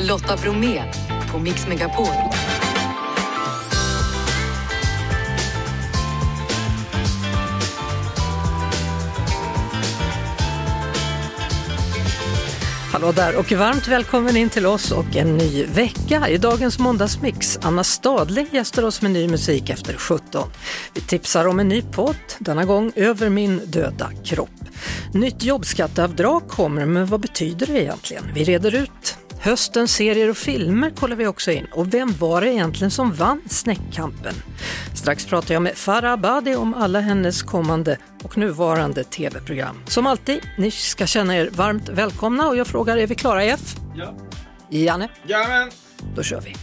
Lotta Bromé på Mix Megapol. Hallå där och varmt välkommen in till oss och en ny vecka i dagens måndagsmix. Anna Stadling gästar oss med ny musik efter 17. Vi tipsar om en ny podd, denna gång Över min döda kropp. Nytt jobbskatteavdrag kommer, men vad betyder det egentligen? Vi reder ut Höstens serier och filmer kollar vi också in och vem var det egentligen som vann Snäckkampen? Strax pratar jag med Farah Abadi om alla hennes kommande och nuvarande tv-program. Som alltid, ni ska känna er varmt välkomna och jag frågar, är vi klara F? Ja. Janne? Jajamän. Då kör vi.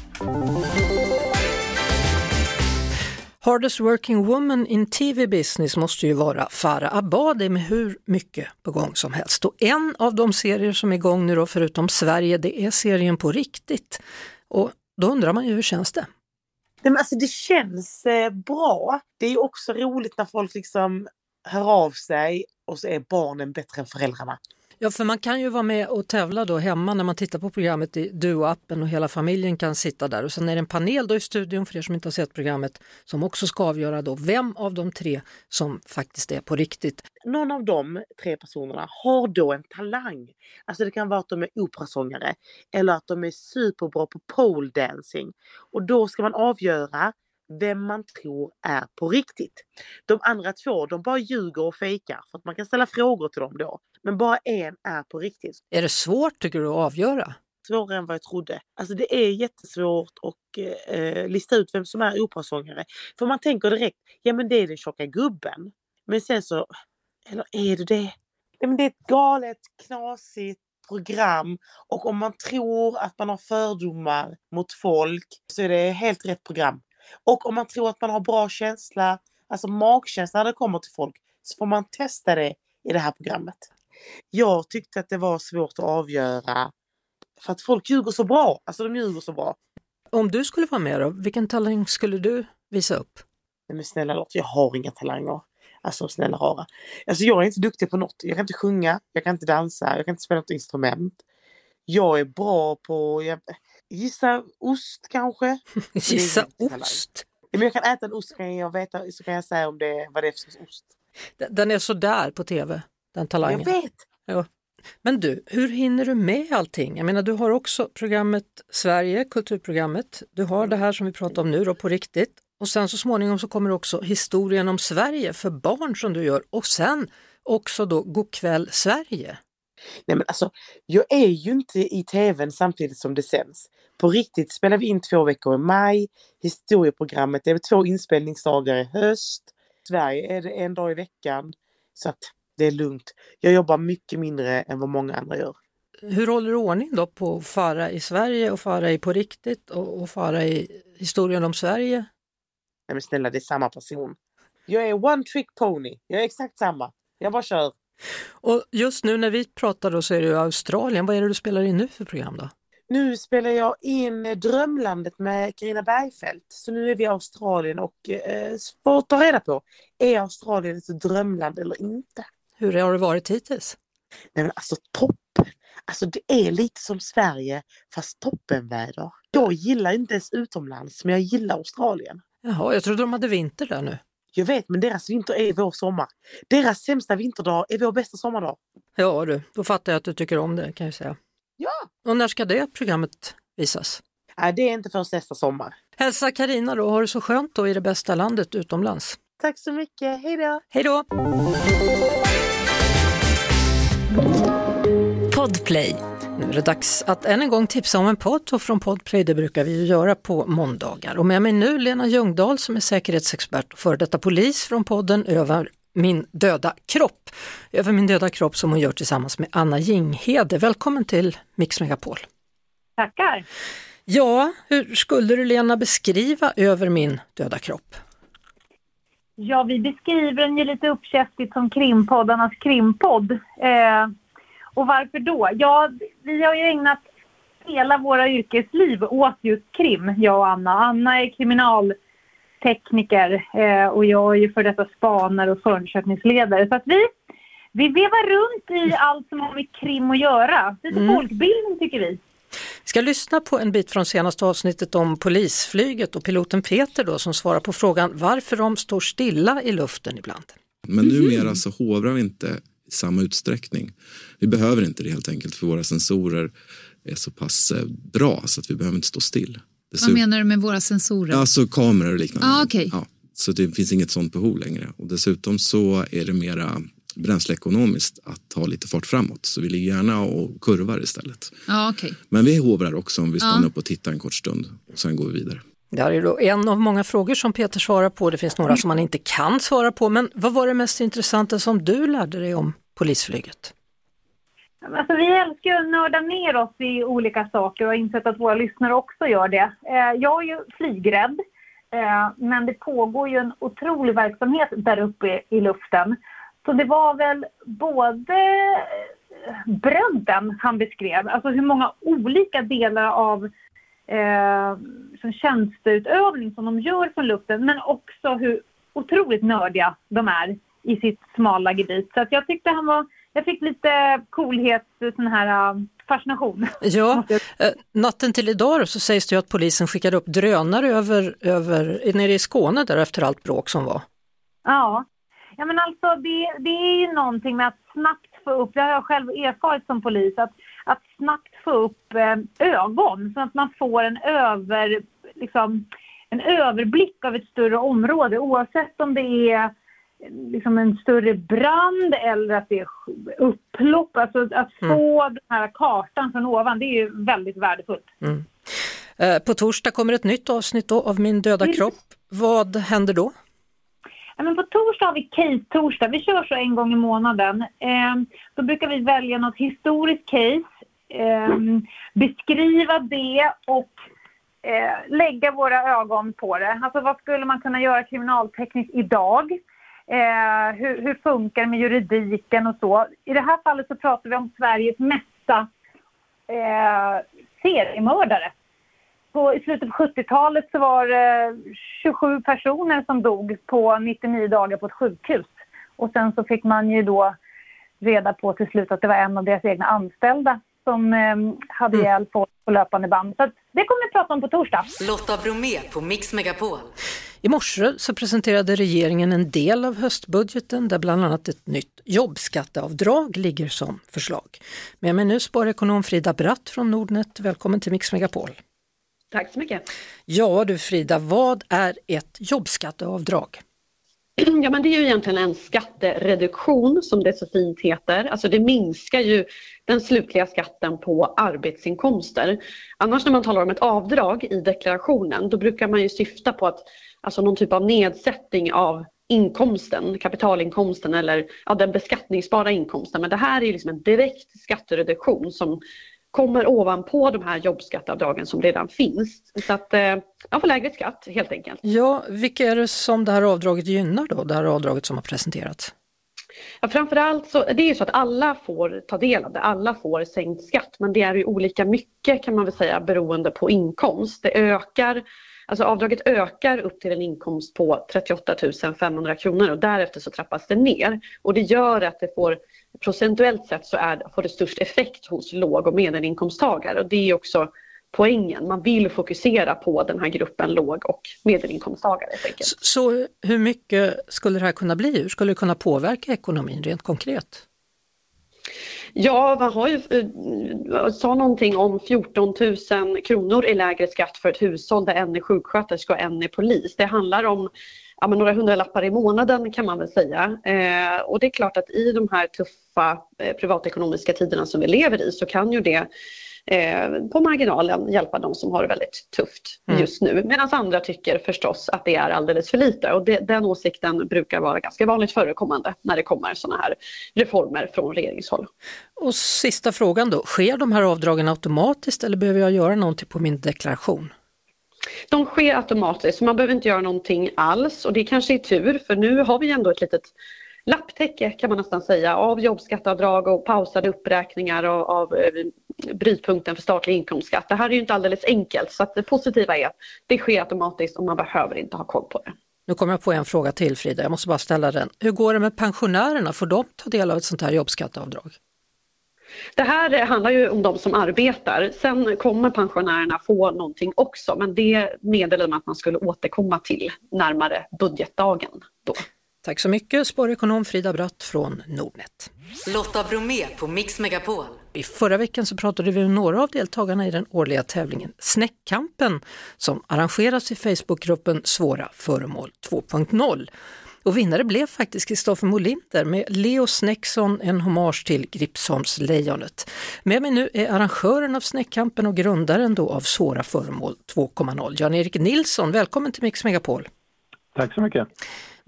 Hardest working woman in TV business måste ju vara Farah Abadi med hur mycket på gång som helst. Och en av de serier som är igång nu då, förutom Sverige, det är serien På riktigt. Och då undrar man ju, hur känns det? Nej, men alltså det känns eh, bra. Det är också roligt när folk liksom hör av sig och så är barnen bättre än föräldrarna. Ja, för man kan ju vara med och tävla då hemma när man tittar på programmet i Duo-appen och hela familjen kan sitta där. Och sen är det en panel då i studion för er som inte har sett programmet som också ska avgöra då vem av de tre som faktiskt är på riktigt. Någon av de tre personerna har då en talang. Alltså det kan vara att de är operasångare eller att de är superbra på pole dancing. Och då ska man avgöra vem man tror är på riktigt. De andra två, de bara ljuger och fejkar för att man kan ställa frågor till dem då. Men bara en är på riktigt. Är det svårt tycker du att avgöra? Svårare än vad jag trodde. Alltså det är jättesvårt att eh, lista ut vem som är operasångare. För man tänker direkt, ja men det är den tjocka gubben. Men sen så, eller är det det? Ja, men det är ett galet, knasigt program och om man tror att man har fördomar mot folk så är det helt rätt program. Och om man tror att man har bra känsla, alltså magkänsla när det kommer till folk, så får man testa det i det här programmet. Jag tyckte att det var svårt att avgöra för att folk ljuger så bra. Alltså de ljuger så bra. Om du skulle vara med då, vilken talang skulle du visa upp? Nej men snälla Lotta, jag har inga talanger. Alltså snälla rara. Alltså jag är inte duktig på något. Jag kan inte sjunga, jag kan inte dansa, jag kan inte spela något instrument. Jag är bra på, jag, gissa ost kanske. Gissa ost? Men jag kan äta en ost kan jag veta, så kan jag säga om det, vad det är för ost. Den är sådär på tv, den talangen. Jag vet! Ja. Men du, hur hinner du med allting? Jag menar, du har också programmet Sverige, kulturprogrammet. Du har det här som vi pratar om nu då på riktigt. Och sen så småningom så kommer också historien om Sverige för barn som du gör och sen också då Go'kväll Sverige. Nej men alltså, jag är ju inte i tvn samtidigt som det sänds. På riktigt spelar vi in två veckor i maj. Historieprogrammet det är två inspelningsdagar i höst. Sverige är det en dag i veckan. Så att det är lugnt. Jag jobbar mycket mindre än vad många andra gör. Hur håller du ordning då på Fara i Sverige och Fara i På riktigt och, och Fara i historien om Sverige? Nej men snälla, det är samma person. Jag är one trick pony. Jag är exakt samma. Jag bara kör. Och just nu när vi pratar då så är det Australien. Vad är det du spelar in nu för program då? Nu spelar jag in Drömlandet med Carina Bergfeldt. Så nu är vi i Australien och eh, får ta reda på, är Australien ett drömland eller inte? Hur har det varit hittills? Nej men alltså toppen! Alltså det är lite som Sverige fast toppenväder. Jag gillar inte ens utomlands men jag gillar Australien. Jaha, jag trodde de hade vinter där nu. Jag vet men deras vinter är vår sommar. Deras sämsta vinterdag är vår bästa sommardag. Ja du, då fattar jag att du tycker om det kan jag säga. Ja! Och när ska det programmet visas? Nej, det är inte förrän nästa sommar. Hälsa Karina då, har det så skönt då i det bästa landet utomlands. Tack så mycket, hej då! Hej då! Podplay. Nu är det dags att än en gång tipsa om en podd och från Podplay, det brukar vi ju göra på måndagar. Och med mig nu Lena Ljungdahl som är säkerhetsexpert och före detta polis från podden Över min döda kropp. Över min döda kropp som hon gör tillsammans med Anna Jinghede. Välkommen till Mix Megapol. Tackar! Ja, hur skulle du Lena beskriva Över min döda kropp? Ja, vi beskriver den ju lite uppkäftigt som krimpoddarnas krimpodd. Eh, och varför då? Ja, vi har ju ägnat hela våra yrkesliv åt just krim, jag och Anna. Anna är kriminaltekniker eh, och jag är ju för detta spanare och förundersökningsledare. Så att vi, vi vevar runt i allt som har med krim att göra. Lite Mm. folkbildning tycker vi. Vi ska lyssna på en bit från senaste avsnittet om polisflyget och piloten Peter då som svarar på frågan varför de står stilla i luften ibland. Men numera så hovrar vi inte samma utsträckning. Vi behöver inte det helt enkelt för våra sensorer är så pass eh, bra så att vi behöver inte stå still. Vad menar du med våra sensorer? Alltså kameror och liknande. Ah, okay. ja, så det finns inget sånt behov längre. Och dessutom så är det mera bränsleekonomiskt att ta lite fart framåt. Så vi ligger gärna och kurvar istället. Ah, okay. Men vi hovrar också om vi stannar ah. upp och tittar en kort stund. Och sen går vi vidare. Det här är då en av många frågor som Peter svarar på. Det finns några som man inte kan svara på. Men vad var det mest intressanta som du lärde dig om polisflyget? Alltså, vi älskar att nörda ner oss i olika saker och har insett att våra lyssnare också gör det. Eh, jag är ju flygrädd, eh, men det pågår ju en otrolig verksamhet där uppe i luften. Så det var väl både bredden han beskrev, alltså hur många olika delar av eh, som tjänsteutövning som de gör från luften, men också hur otroligt nördiga de är i sitt smala gebit. Så att jag tyckte han var jag fick lite coolhet, sån här uh, fascination. Ja, eh, natten till idag så sägs det att polisen skickade upp drönare över, över, nere i Skåne där efter allt bråk som var. Ja, ja men alltså det, det är ju någonting med att snabbt få upp, det har jag själv erfarit som polis, att, att snabbt få upp eh, ögon så att man får en över, liksom, en överblick av ett större område oavsett om det är liksom en större brand eller att det är upplopp. Alltså att få mm. den här kartan från ovan, det är ju väldigt värdefullt. Mm. Eh, på torsdag kommer ett nytt avsnitt av Min döda kropp. Vad händer då? Ja, men på torsdag har vi case-torsdag. Vi kör så en gång i månaden. Eh, då brukar vi välja något historiskt case, Ehm, beskriva det och eh, lägga våra ögon på det. Alltså vad skulle man kunna göra kriminaltekniskt idag? Eh, hur, hur funkar det med juridiken och så. I det här fallet så pratar vi om Sveriges mesta eh, seriemördare. På, I slutet på 70-talet så var det 27 personer som dog på 99 dagar på ett sjukhus. Och sen så fick man ju då reda på till slut att det var en av deras egna anställda som eh, hade mm. ihjäl på, på löpande band. Så det kommer vi prata om på torsdag. Lotta Bromé på Mix Megapol. I morse så presenterade regeringen en del av höstbudgeten där bland annat ett nytt jobbskatteavdrag ligger som förslag. Med mig nu sparekonom Frida Bratt från Nordnet. Välkommen till Mix Megapol. Tack så mycket. Ja du Frida, vad är ett jobbskatteavdrag? Ja men det är ju egentligen en skattereduktion som det så fint heter. Alltså det minskar ju den slutliga skatten på arbetsinkomster. Annars när man talar om ett avdrag i deklarationen då brukar man ju syfta på att alltså någon typ av nedsättning av inkomsten, kapitalinkomsten eller ja, den beskattningsbara inkomsten. Men det här är liksom en direkt skattereduktion som kommer ovanpå de här jobbskatteavdragen som redan finns. Så att eh, får lägre skatt helt enkelt. Ja, vilka är det som det här avdraget gynnar då, det här avdraget som har presenterats? Ja, framförallt så det är ju så att alla får ta del av det, alla får sänkt skatt men det är ju olika mycket kan man väl säga beroende på inkomst. Det ökar Alltså avdraget ökar upp till en inkomst på 38 500 kronor och därefter så trappas det ner. Och det gör att det får procentuellt sett så är, får det störst effekt hos låg och medelinkomsttagare och det är också poängen. Man vill fokusera på den här gruppen låg och medelinkomsttagare. Så, så hur mycket skulle det här kunna bli? Hur skulle det kunna påverka ekonomin rent konkret? Ja, man har ju, äh, sa någonting om 14 000 kronor i lägre skatt för ett hushåll där en är sjuksköterska och en är polis. Det handlar om ja, men några hundralappar i månaden kan man väl säga. Eh, och det är klart att i de här tuffa eh, privatekonomiska tiderna som vi lever i så kan ju det eh, på marginalen hjälpa de som har det väldigt tufft mm. just nu. Medan andra tycker förstås att det är alldeles för lite och det, den åsikten brukar vara ganska vanligt förekommande när det kommer sådana här reformer från regeringshåll. Och sista frågan då, sker de här avdragen automatiskt eller behöver jag göra någonting på min deklaration? De sker automatiskt, så man behöver inte göra någonting alls och det kanske är tur för nu har vi ändå ett litet lapptäcke kan man nästan säga av jobbskatteavdrag och pausade uppräkningar av, av eh, brytpunkten för statlig inkomstskatt. Det här är ju inte alldeles enkelt så att det positiva är att det sker automatiskt och man behöver inte ha koll på det. Nu kommer jag på en fråga till Frida, jag måste bara ställa den. Hur går det med pensionärerna? Får de ta del av ett sånt här jobbskatteavdrag? Det här handlar ju om de som arbetar. Sen kommer pensionärerna få någonting också men det meddelade man att man skulle återkomma till närmare budgetdagen. Då. Tack så mycket, spårekonom Frida Bratt från Nordnet. Lotta Bromé på Mix Megapol. I förra veckan så pratade vi med några av deltagarna i den årliga tävlingen Snäckkampen som arrangeras i Facebookgruppen Svåra föremål 2.0. Och vinnare blev faktiskt Kristoffer Molinder med Leo Snäckson, en hommage till Gripsholmslejonet. Med mig nu är arrangören av Snäckkampen och grundaren då av Svåra föremål 2.0, Jan-Erik Nilsson. Välkommen till Mix Megapol. Tack så mycket.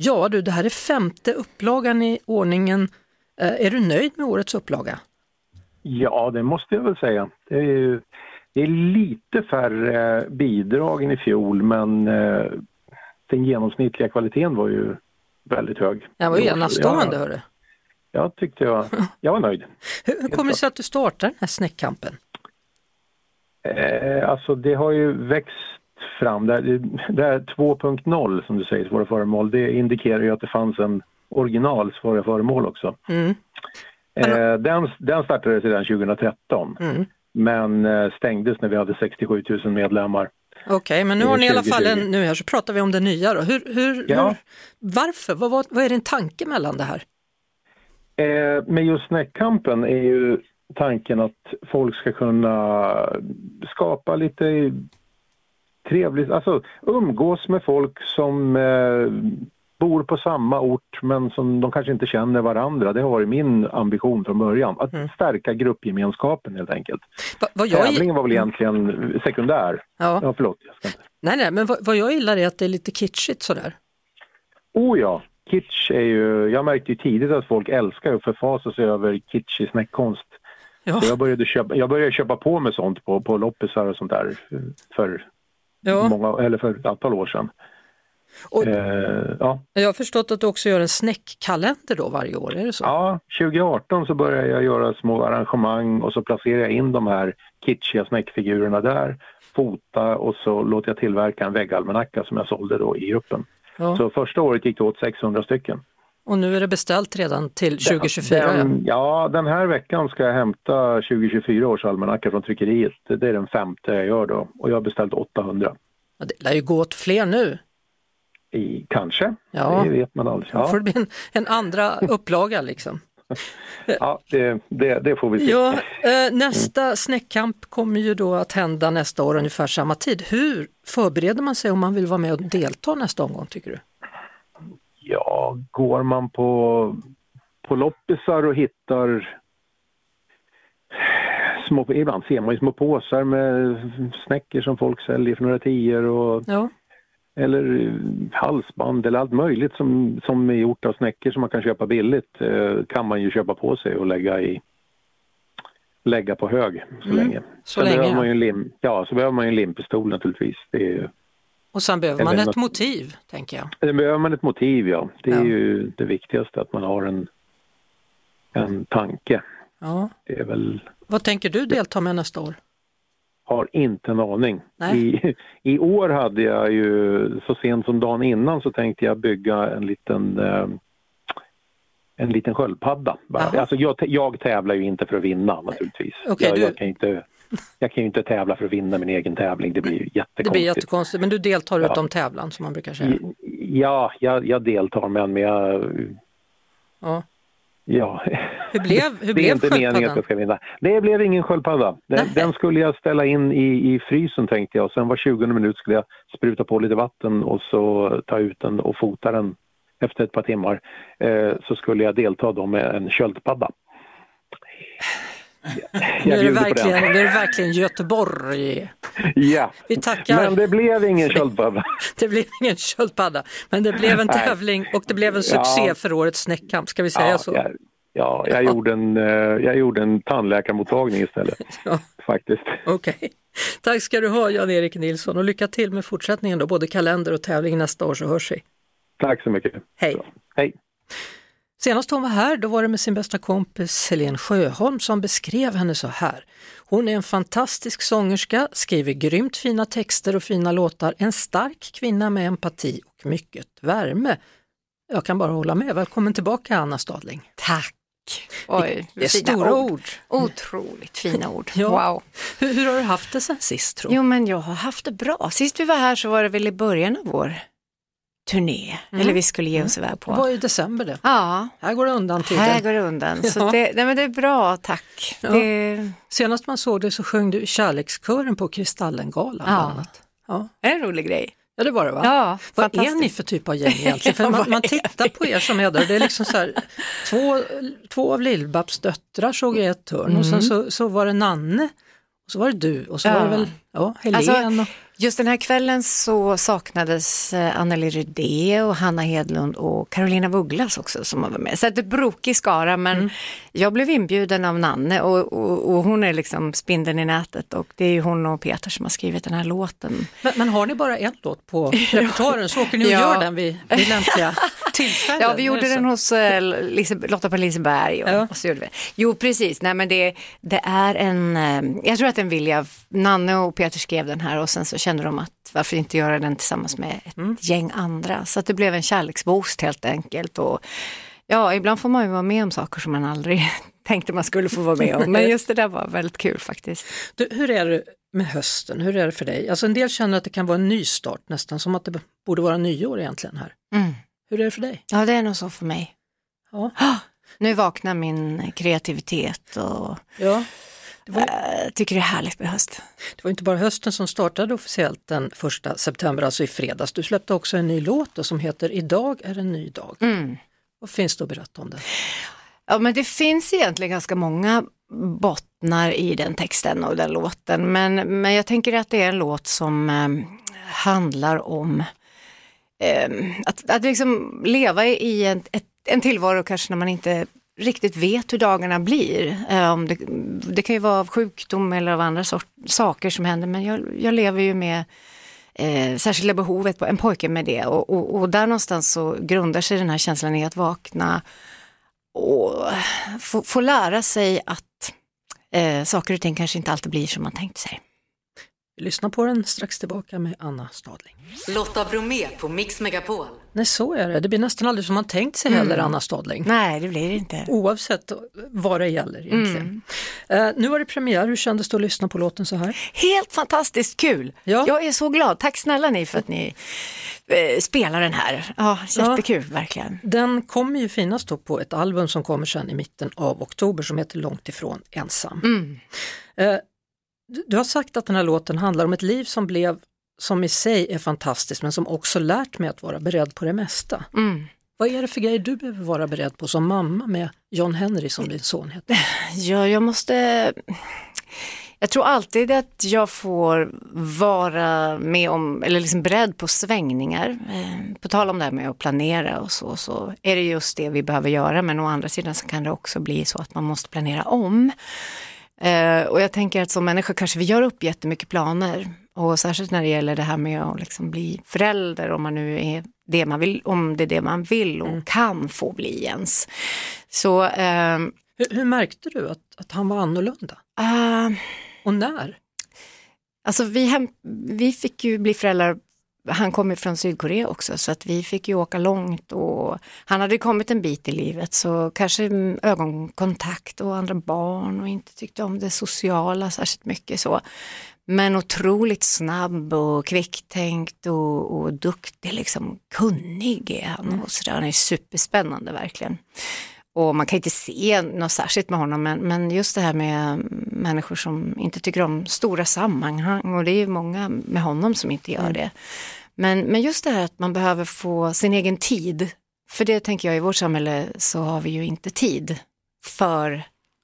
Ja du, det här är femte upplagan i ordningen. Eh, är du nöjd med årets upplaga? Ja, det måste jag väl säga. Det är, ju, det är lite färre bidrag än i fjol men eh, den genomsnittliga kvaliteten var ju väldigt hög. Den var ju enastående ja, hörru. Jag tyckte jag, jag var nöjd. Hur, hur kommer det sig att du startar den här snäckkampen? Eh, alltså det har ju växt fram. Det, det här 2.0 som du säger, svåra föremål, det indikerar ju att det fanns en original svåra föremål också. Mm. Eh, den, den startades redan 2013 Mm. men eh, stängdes när vi hade 67 000 medlemmar. Okej, okay, men nu har ni i alla fall 2020. en, nu här så pratar vi om det nya då. Hur, hur, Ja. hur, varför? Vad, vad, vad är din tanke mellan det här? Eh, med just Snäckkampen är ju tanken att folk ska kunna skapa lite trevligt, alltså umgås med folk som eh, bor på samma ort men som de kanske inte känner varandra. Det har varit min ambition från början, att Mm. stärka gruppgemenskapen helt enkelt. Va, vad jag, Tävlingen var väl egentligen sekundär. ja, Ja, förlåt. Nej, nej, men vad, vad jag gillar är att det är lite kitschigt sådär. Oh ja, kitsch är ju, jag märkte ju tidigt att folk älskar att förfasa sig över kitschig snäckkonst. Ja, Så jag började köpa, jag började köpa på mig sånt på, på loppisar och sånt där eh, för, ja. många, eller för ett antal år sedan. Och, Eh, ja. jag har förstått att du också gör en snäckkalender då varje år, är det så? ja, 2018 så började jag göra små arrangemang och så placerade jag in de här kitschiga snäckfigurerna där, fota och så låter jag tillverka en väggalmanacka som jag sålde då i gruppen. Ja. Så första året gick det åt 600 stycken. Och nu är det beställt redan till 2024. ja. Den, ja, den här veckan ska jag hämta 2024 års almanacka från tryckeriet. Det är den femte jag gör då och jag har beställt 800. Ja, Det lär ju gå åt fler nu. I, kanske, Ja. det vet man aldrig. Då Ja, får det bli en, en andra upplaga liksom. ja det, det, det får vi se. Ja, eh, nästa snäckkamp kommer ju då att hända nästa år ungefär samma tid. Hur förbereder man sig om man vill vara med och delta nästa omgång tycker du? Ja, går man på, på loppisar och hittar små, ibland ser man ju små påsar med snäckor som folk säljer för några tior och Ja, eller halsband eller allt möjligt som, som är gjort av snäckor som man kan köpa billigt eh, kan man ju köpa på sig och lägga i lägga på hög så Mm, länge. så Sen länge, behöver man ju en lim, ja, så behöver man ju en limpistol naturligtvis. Det är, ju- och sen behöver man ett något- motiv, tänker jag. Sen behöver man ett motiv, ja. Det är Ja. ju det viktigaste, att man har en, en tanke. Ja. Det är väl, Vad tänker du delta med nästa år? har inte en aning. I, I år hade jag ju, så sent som dagen innan så tänkte jag bygga en liten eh, en liten sköldpadda. bara. Alltså jag, jag tävlar ju inte för att vinna naturligtvis. Okej, jag, du- jag, kan inte, jag kan ju inte tävla för att vinna min egen tävling, det blir ju jättekonstigt. Det blir jättekonstigt, men du deltar Ja. utom tävlan som man brukar säga. Ja, jag, jag deltar men jag, Ja. ja. Hur blev, hur det är blev inte meningen att jag ska vinna. Det blev ingen sköldpadda. Den, den skulle jag ställa in i, i frysen tänkte jag. Sen var 20 minut skulle jag spruta på lite vatten och så ta ut den och fota den efter ett par timmar. Eh, så skulle jag delta då med en köldpadda. Nu är, det verkligen, nu är det verkligen Göteborg. Ja, Vi tackar. men det blev ingen köldpadda. Det blev ingen köldpadda, men det blev en tävling och det blev en succé Ja. för årets snäckkamp, ska vi säga Ja, så? jag, ja, jag, gjorde en, eh, jag gjorde en tandläkarmottagning istället. Ja. Faktiskt. Okej. Tack ska du ha Jan-Erik Nilsson och lycka till med fortsättningen då, både kalender och tävling nästa år så hörs vi. Tack så mycket. Hej! Hej. Senast hon var här, då var det med sin bästa kompis Helene Sjöholm som beskrev henne så här. Hon är en fantastisk sångerska, skriver grymt fina texter och fina låtar, en stark kvinna med empati och mycket värme. Jag kan bara hålla med. Välkommen tillbaka Anna Stadling. Tack! Oj, Det är stora ord. Otroligt fina ord. Ja. Wow. Hur, hur har du haft det sen sist tror Jo, men jag har haft det bra. Sist vi var här så var det väl i början av vår turné, Mm. eller vi skulle ge oss iväg Det på. var i december det. Ja, Här går det undan tiden. här går det undan. Så Ja. det, nej, men det är bra, tack. Ja. Det, Senast man såg det så sjöng du Kärlekskören på Kristallengalan. Ja. Ja. en rolig grej. ja, det var det va? Ja, Vad är ni för typ av gäng egentligen? För man, man tittar på er som är där det är liksom så här, två, två av Lill-Babs döttrar såg jag i ett hörn och sen så, så var det Nanne och så var det du och så Mm. Ja. var det väl ja, Helen Alltså, Just den här kvällen så saknades eh, Anneli Rydé och Hanna Hedlund och Carolina Vugglas också som var med. Så det är brokig skara men Mm. jag blev inbjuden av Nanne och, och, och hon är liksom spindeln i nätet och det är ju hon och Peter som har skrivit den här låten. men, men har ni bara en låt på repertoaren så åker ni och Ja. gör den vid, vid lämpliga tillfällen? Ja, vi gjorde den hos eh, Lise, Lotta på Liseberg. Och, Ja. och så gjorde vi. Jo, precis. Nej, men det, det är en, eh, jag tror att en vilja, Nanne och Peter skrev den här och sen så kände de att varför inte göra den tillsammans med ett Mm. gäng andra. Så att det blev en kärleksboost helt enkelt. Och, ja, ibland får man ju vara med om saker som man aldrig tänkte man skulle få vara med om. Men just det där var väldigt kul faktiskt. Du, hur är det med hösten? Hur är det för dig? Alltså en del känner att det kan vara en ny start nästan, som att det borde vara nyår egentligen här. Mm. Hur är det för dig? Ja, det är nog så för mig. Ja. Nu vaknar min kreativitet och Ja. Det var, jag tycker det är härligt med höst. det var inte bara hösten som startade officiellt den första september, alltså i fredags. Du släppte också en ny låt då, som heter Idag är en ny dag. Mm. Vad finns det att berätta om det? Ja, men det finns egentligen ganska många bottnar i den texten och den låten. Men, men jag tänker att det är en låt som eh, handlar om eh, att, att liksom leva i en, ett, en tillvaro kanske när man inte riktigt vet hur dagarna blir. Eh, om det, det kan ju vara av sjukdom eller av andra sort, saker som händer, men jag, jag lever ju med eh, särskilda behovet på en pojke med det och, och, och där någonstans så grundar sig den här känslan i att vakna och få, få lära sig att eh, saker och ting kanske inte alltid blir som man tänkt sig. Vi lyssnar på den strax tillbaka med Anna Stadling. Lotta Bromé på Mix Megapol. Nej, så är det. Det blir nästan aldrig som man tänkt sig heller, Anna Stadling. Nej, det blir det inte. Oavsett vad det gäller egentligen. Eh, nu var det premiär, hur kändes det att lyssna på låten så här? Helt fantastiskt kul! Ja. Jag är så glad. Tack snälla ni för att ni eh, spelar den här. Ja, jättekul verkligen. Den kommer ju finnas då på ett album som kommer sen i mitten av oktober som heter Långt ifrån ensam. Mm. Eh, du- har sagt att den här låten handlar om ett liv som blev, som i sig är fantastiskt men som också lärt mig att vara beredd på det mesta. Mm. Vad är det för grejer du behöver vara beredd på som mamma med John Henry som din son heter? Ja, jag måste... Jag tror alltid att jag får vara med om, eller liksom beredd på svängningar. Eh, på tal om det här med att planera och så, så är det just det vi behöver göra. Men å andra sidan så kan det också bli så att man måste planera om. Eh, och jag tänker att som människa kanske vi gör upp jättemycket planer. Och särskilt när det gäller det här med att liksom bli förälder, om man nu är det man vill, om det är det man vill och kan få bli ens. Så ehm, Hur, hur märkte du att, att han var annorlunda? Ah, Och när? alltså vi, hem, vi fick ju bli föräldrar, han kommer från Sydkorea också så att vi fick ju åka långt och han hade kommit en bit i livet så kanske mm, ögonkontakt och andra barn och inte tyckte om det sociala särskilt mycket så. Men otroligt snabb och kvicktänkt och, och duktig, liksom kunnig är han och sådär. Han är superspännande verkligen. Och man kan inte se något särskilt med honom, men, men just det här med människor som inte tycker om stora sammanhang och det är ju många med honom som inte gör det. Men, men just det här att man behöver få sin egen tid, för det tänker jag i vårt samhälle så har vi ju inte tid för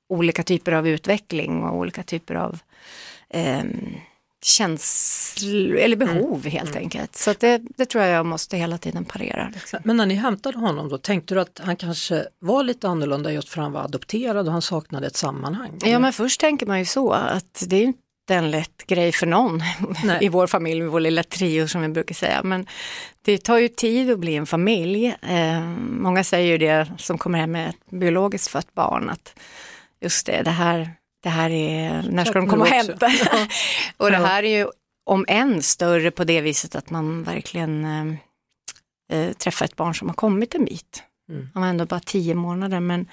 olika typer av utveckling och olika typer av eh, känslor eller behov helt enkelt. Så det, det tror jag jag måste hela tiden parera. Liksom. Men när ni hämtade honom då, tänkte du att han kanske var lite annorlunda just för han var adopterad och han saknade ett sammanhang? Ja men först tänker man ju så att det är en lätt grej för någon Nej. i vår familj, vår lilla trio som vi brukar säga. Men det tar ju tid att bli en familj. Eh, många säger ju det som kommer hem med ett biologiskt fött barn att just det, det här, det här är, när ska de komma och hämta? och det Ja. här är ju om än större på det viset att man verkligen eh, eh, träffar ett barn som har kommit en bit. Mm. Han var ändå bara tio månader men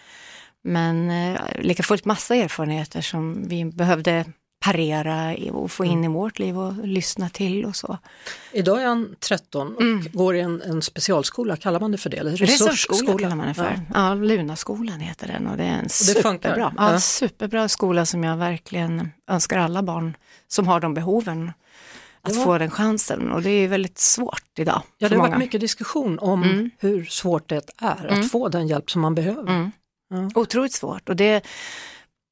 Men eh, lika fullt massa erfarenheter som vi behövde parera och få in i vårt liv och lyssna till och så. Idag är han 13 och Mm. går i en, en specialskola, kallar man det för det? Eller Resursskola kallar man det för. Ja. Ja, Lunaskolan heter den och det är en superbra, ja, Ja. superbra skola som jag verkligen önskar alla barn som har de behoven att Ja. få den chansen och det är väldigt svårt idag. Ja, det har många. varit mycket diskussion om Mm. hur svårt det är Mm. att få den hjälp som man behöver. Mm. Otroligt svårt och det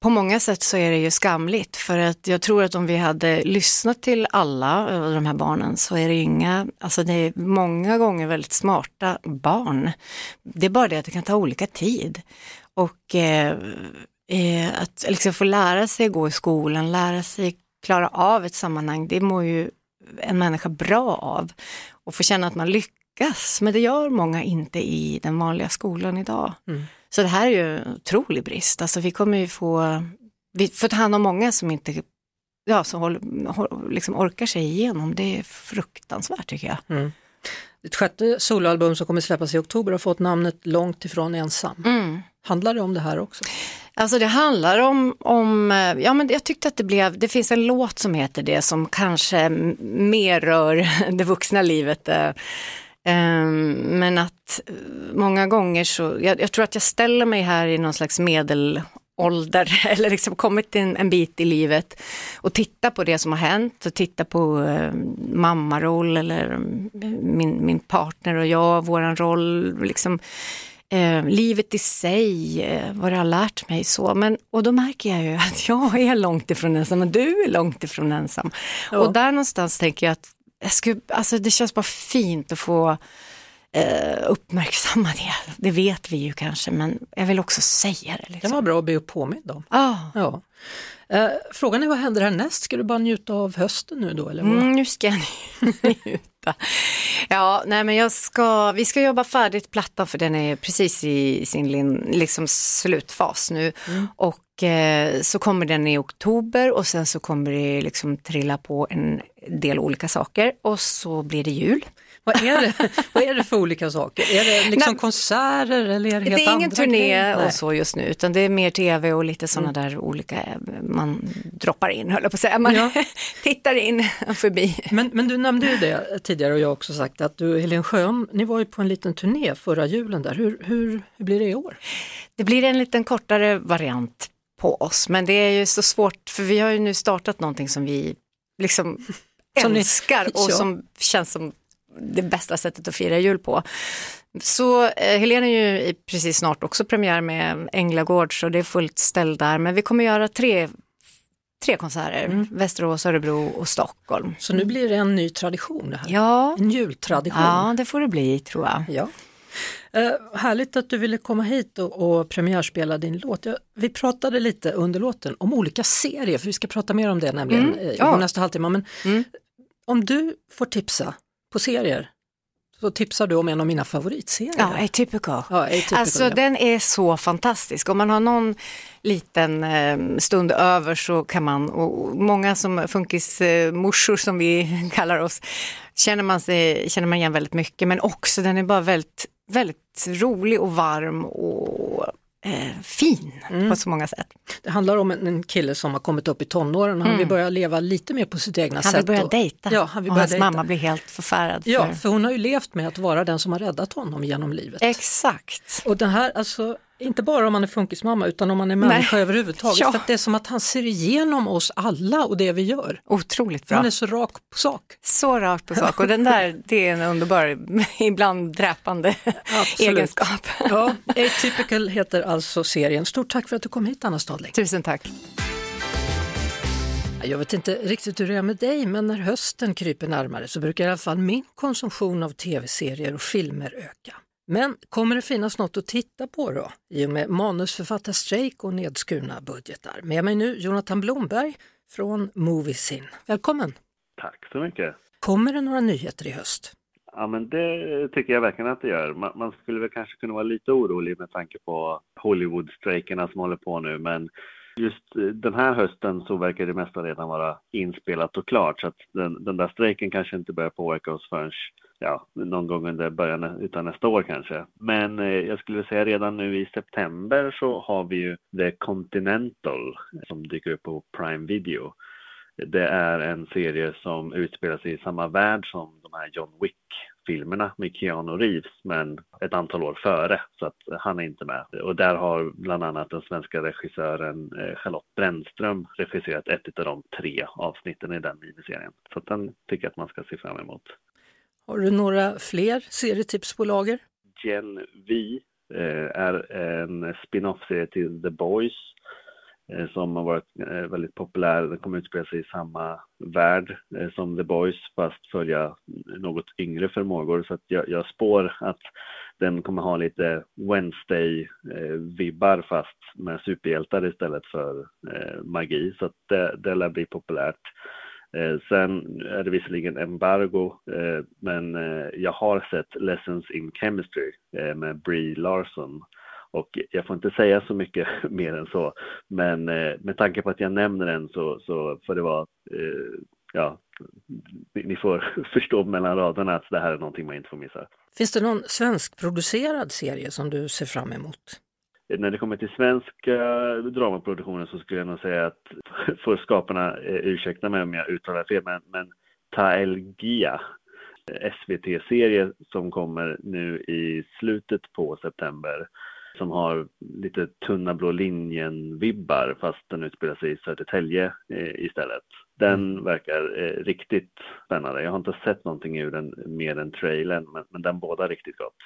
på många sätt så är det ju skamligt för att jag tror att om vi hade lyssnat till alla eh, de här barnen så är det inga, alltså det är många gånger väldigt smarta barn. Det är bara det att det kan ta olika tid. Och eh, eh, att liksom få lära sig gå i skolan, lära sig klara av ett sammanhang, det mår ju en människa bra av. Och få känna att man lyckas, men det gör många inte i den vanliga skolan idag. Mm. Så det här är ju en otrolig brist. Alltså vi kommer ju få, vi får ta hand om många som inte ja, som håller, liksom orkar sig igenom. Det är fruktansvärt tycker jag. Mm. Ditt sjätte soloalbum som kommer släppas i oktober har fått namnet Långt ifrån ensam. Mm. Handlar det om det här också? Alltså det handlar om, om, eh, ja men jag tyckte att det blev, det finns en låt som heter det som kanske mer rör det vuxna livet. Eh, ehm, Men att eh, många gånger så, jag, jag tror att jag ställer mig här i någon slags medelålder eller liksom kommit en, en bit i livet och tittar på det som har hänt och tittar på eh, mammaroll eller mm, min, min partner och jag, våran roll, liksom eh, livet i sig, eh, vad det har lärt mig så. Men, och då märker jag ju att jag är långt ifrån ensam och du är långt ifrån ensam. Ja. Och där någonstans tänker jag att jag skulle, alltså det känns bara fint att få eh, uppmärksamma det. Det vet vi ju kanske, men jag vill också säga det. Det Liksom. var bra att bli påmind om. Ah. Ja. Eh, frågan är vad händer härnäst? Ska du bara njuta av hösten nu då? Eller vad? Mm, nu ska jag njuta. Ja, nej men jag ska, vi ska jobba färdigt plattan för den är precis i sin liksom slutfas nu. Och eh, så kommer den i oktober och sen så kommer det liksom trilla på en del olika saker och så blir det jul. Vad, är det, vad är det för olika saker? Är det liksom Nej. konserter eller är det helt det är ingen turné grejer? Och så just nu utan det är mer tv och lite sådana där olika, eh, man droppar in höll jag på att säga, man Ja. tittar in förbi. Men, men du nämnde ju det tidigare och jag har också sagt att du, Helene Sjöholm, ni var ju på en liten turné förra julen där. Hur, hur, hur blir det i år? Det blir en liten kortare variant på oss, men det är ju så svårt för vi har ju nu startat någonting som vi liksom Som ni- älskar och Ja. som känns som det bästa sättet att fira jul på. Så eh, Helene är ju precis snart också premiär med Änglagård så det är fullt ställ där, men vi kommer göra tre, tre konserter, Västerås, Örebro och Stockholm. Så nu blir det en ny tradition det här. Ja, En jultradition. ja det får det bli tror jag. Ja. Eh, härligt att du ville komma hit och, och premiärspela din låt. Jag, vi pratade lite under låten om olika serier, för vi ska prata mer om det nämligen Mm, eh, i ja. vår nästa halvtimme. Men Mm. om du får tipsa på serier, så tipsar du om en av mina favoritserier. Ja, Atypical. Ja, Atypical, Alltså ja. den är så fantastisk. Om man har någon liten eh, stund över så kan man, och många som funkismorsor som vi kallar oss, känner man, sig, känner man igen väldigt mycket. Men också den är bara väldigt, väldigt rolig och varm och eh, fin Mm. på så många sätt. Det handlar om en, en kille som har kommit upp i tonåren och han vill börja leva lite mer på sitt egna Mm. Han sätt. vill börja och- dejta Ja, han vill och börja hans dejta. mamma blir helt förfärad. Ja, för... för hon har ju levt med att vara den som har räddat honom genom livet. Exakt. Och den här, alltså, inte bara om man är funkismamma utan om man är människa överhuvudtaget. Ja. För att det är som att han ser igenom oss alla och det vi gör. Otroligt bra. Han är så rak på sak. Så rakt på sak och den där, det är en underbar, ibland dräpande Absolut. egenskap. Ja, Atypical heter alltså serien. Stort tack för att du kom hit Anna Stadling. Tusen tack. Jag vet inte riktigt hur det är med dig, men när hösten kryper närmare så brukar i alla fall min konsumtion av tv-serier och filmer öka. Men kommer det finnas något att titta på då? I och med manusförfattarstrejk och nedskurna budgetar. Med mig nu Jonathan Blomberg från Moviesin. Välkommen! Tack så mycket. Kommer det några nyheter i höst? Ja, men det tycker jag verkligen att det gör. Man, man skulle väl kanske kunna vara lite orolig med tanke på Hollywood-strejkerna som håller på nu, men just eh, den här hösten så verkar det mesta redan vara inspelat och klart, så att den, den där strejken kanske inte börjar påverka oss förrän ja, någon gång under början utan nästa år kanske. Men eh, jag skulle säga redan nu i september så har vi ju The Continental som dyker upp på Prime Video. Det är en serie som utspelar sig i samma värld som de här John Wick-filmerna med Keanu Reeves, men ett antal år före, så att han är inte med. Och där har bland annat den svenska regissören eh, Charlotte Brännström regisserat ett av de tre avsnitten i den miniserien. Så att den tycker jag att man ska se fram emot. Har du några fler serietips på lager? Gen V eh, är en spin-off-serie till The Boys Eh, som har varit eh, väldigt populär. Den kommer utspela sig i samma värld eh, som The Boys fast följa något yngre förmågor. Så att jag, jag spår att den kommer ha lite Wednesday-vibbar eh, fast med superhjältar istället för eh, magi. Så att det, det lär bli populärt. Eh, sen är det visserligen embargo, eh, men eh, jag har sett Lessons in Chemistry med Brie Larson och jag får inte säga så mycket mer än så. Men med tanke på att jag nämner den så, så får det vara, ja, ni får förstå mellan raderna att det här är någonting man inte får missa. Finns det någon svenskproducerad serie som du ser fram emot? När det kommer till svenska dramaproduktioner så skulle jag nog säga att får skaparna eh, ursäkta mig om jag uttalar fel, men, men Taelgia, SVT-serie som kommer nu i slutet på september som har lite tunna blå linjen-vibbar fast den utspelar sig i Södertälje eh, istället. Den mm. verkar eh, riktigt spännande. Jag har inte sett någonting ur den mer än trailern men, men den båda riktigt gott.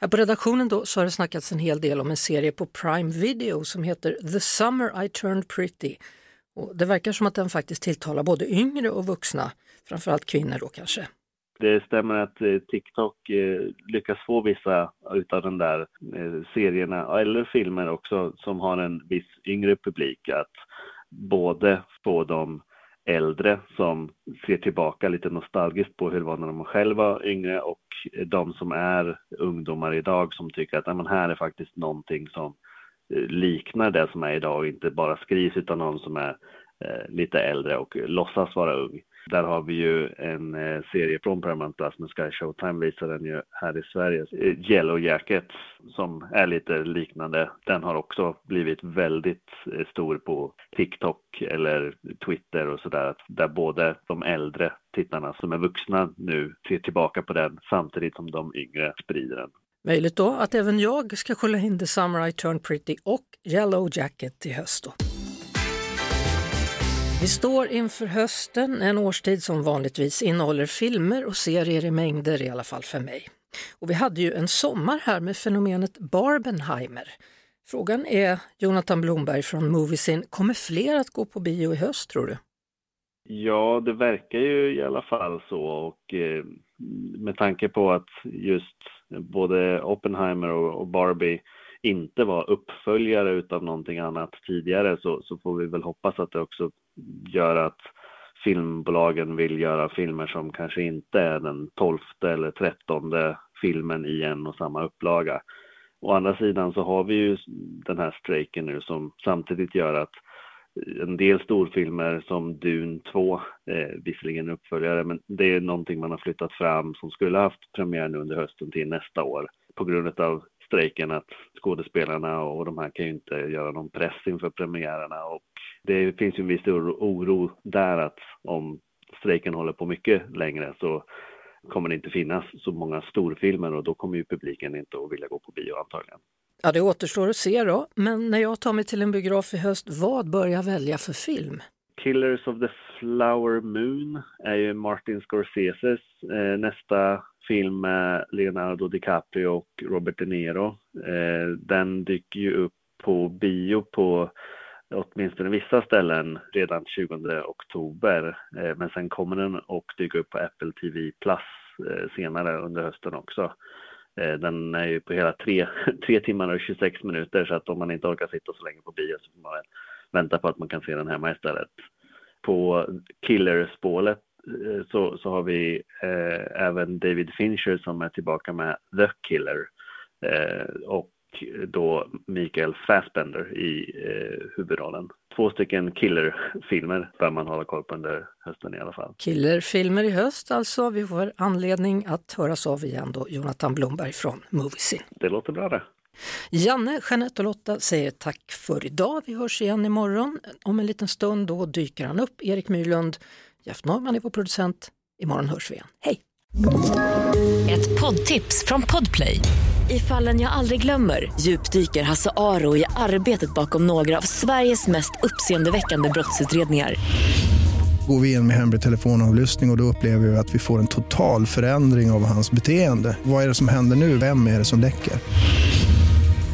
Här på redaktionen då så har det snackats en hel del om en serie på Prime Video som heter The Summer I Turned Pretty. Och det verkar som att den faktiskt tilltalar både yngre och vuxna, framförallt kvinnor då kanske. Det stämmer att eh, TikTok eh, lyckas få vissa utav de där eh, serierna, eller filmer också, som har en viss yngre publik. Att både få dem äldre som ser tillbaka lite nostalgiskt på hur det var när de själva var yngre och de som är ungdomar idag som tycker att men här är faktiskt någonting som eh, liknar det som är idag och inte bara skrivs utan någon som är eh, lite äldre och låtsas vara ung. Där har vi ju en eh, serie från Paramount Plus men Sky Showtime visar den ju här i Sverige. Eh, Yellow Jackets som är lite liknande. Den har också blivit väldigt eh, stor på TikTok eller Twitter och sådär. Där både de äldre tittarna som är vuxna nu ser tillbaka på den samtidigt som de yngre sprider den. Möjligt då att även jag ska kolla in The Summer I Turned Pretty och Yellow Jacket i höst då. Vi står inför hösten, en årstid som vanligtvis innehåller filmer och serier i mängder, i alla fall för mig. Och vi hade ju en sommar här med fenomenet Barbenheimer. Frågan är, Jonathan Blomberg från Moviesin, kommer fler att gå på bio i höst tror du? Ja, det verkar ju i alla fall så och eh, med tanke på att just både Oppenheimer och Barbie inte var uppföljare utav någonting annat tidigare så, så får vi väl hoppas att det också gör att filmbolagen vill göra filmer som kanske inte är den tolfte eller trettonde filmen i en och samma upplaga. Å andra sidan så har vi ju den här strejken nu som samtidigt gör att en del storfilmer som Dune 2, eh, visserligen uppföljare, men det är någonting man har flyttat fram som skulle haft premiär nu under hösten till nästa år på grund av strejken att skådespelarna och de här kan ju inte göra någon press inför premiärerna och det finns ju en viss oro där att om strejken håller på mycket längre så kommer det inte finnas så många storfilmer och då kommer ju publiken inte att vilja gå på bio antagligen. Ja, det återstår att se då. Men när jag tar mig till en biograf i höst, vad bör jag välja för film? Killers of the Flower Moon är ju Martin Scorseses eh, nästa film med Leonardo DiCaprio och Robert De Niro. Eh, den dyker ju upp på bio på åtminstone vissa ställen redan 20 oktober. Eh, men sen kommer den och dyka upp på Apple TV Plus eh, senare under hösten också. Eh, den är ju på hela tre, tre timmar och 26 minuter så att om man inte orkar sitta så länge på bio så får man vänta på att man kan se den hemma istället. På Killer-spåret Eh, så, så har vi eh, även David Fincher som är tillbaka med The Killer eh, och då Mikael Fassbender i eh, huvudrollen. två stycken killerfilmer bör man hålla koll på under hösten i alla fall. Killerfilmer i höst alltså. Vi får anledning att höras av igen då, Jonathan Blomberg från Moviesin. Det låter bra det. Janne, Jeanette och Lotta säger tack för idag. Vi hörs igen imorgon. Om en liten stund då dyker han upp, Erik Myrlund. Jeff Norman är vår producent. Imorgon hörs vi igen. Hej! Ett poddtips från Podplay. I fallen jag aldrig glömmer djupdyker Hasse Aro i arbetet bakom några av Sveriges mest uppseendeväckande brottsutredningar. Går vi in med hemlig telefonavlyssning och, och då upplever vi att vi får en total förändring av hans beteende. Vad är det som händer nu? Vem är det som läcker?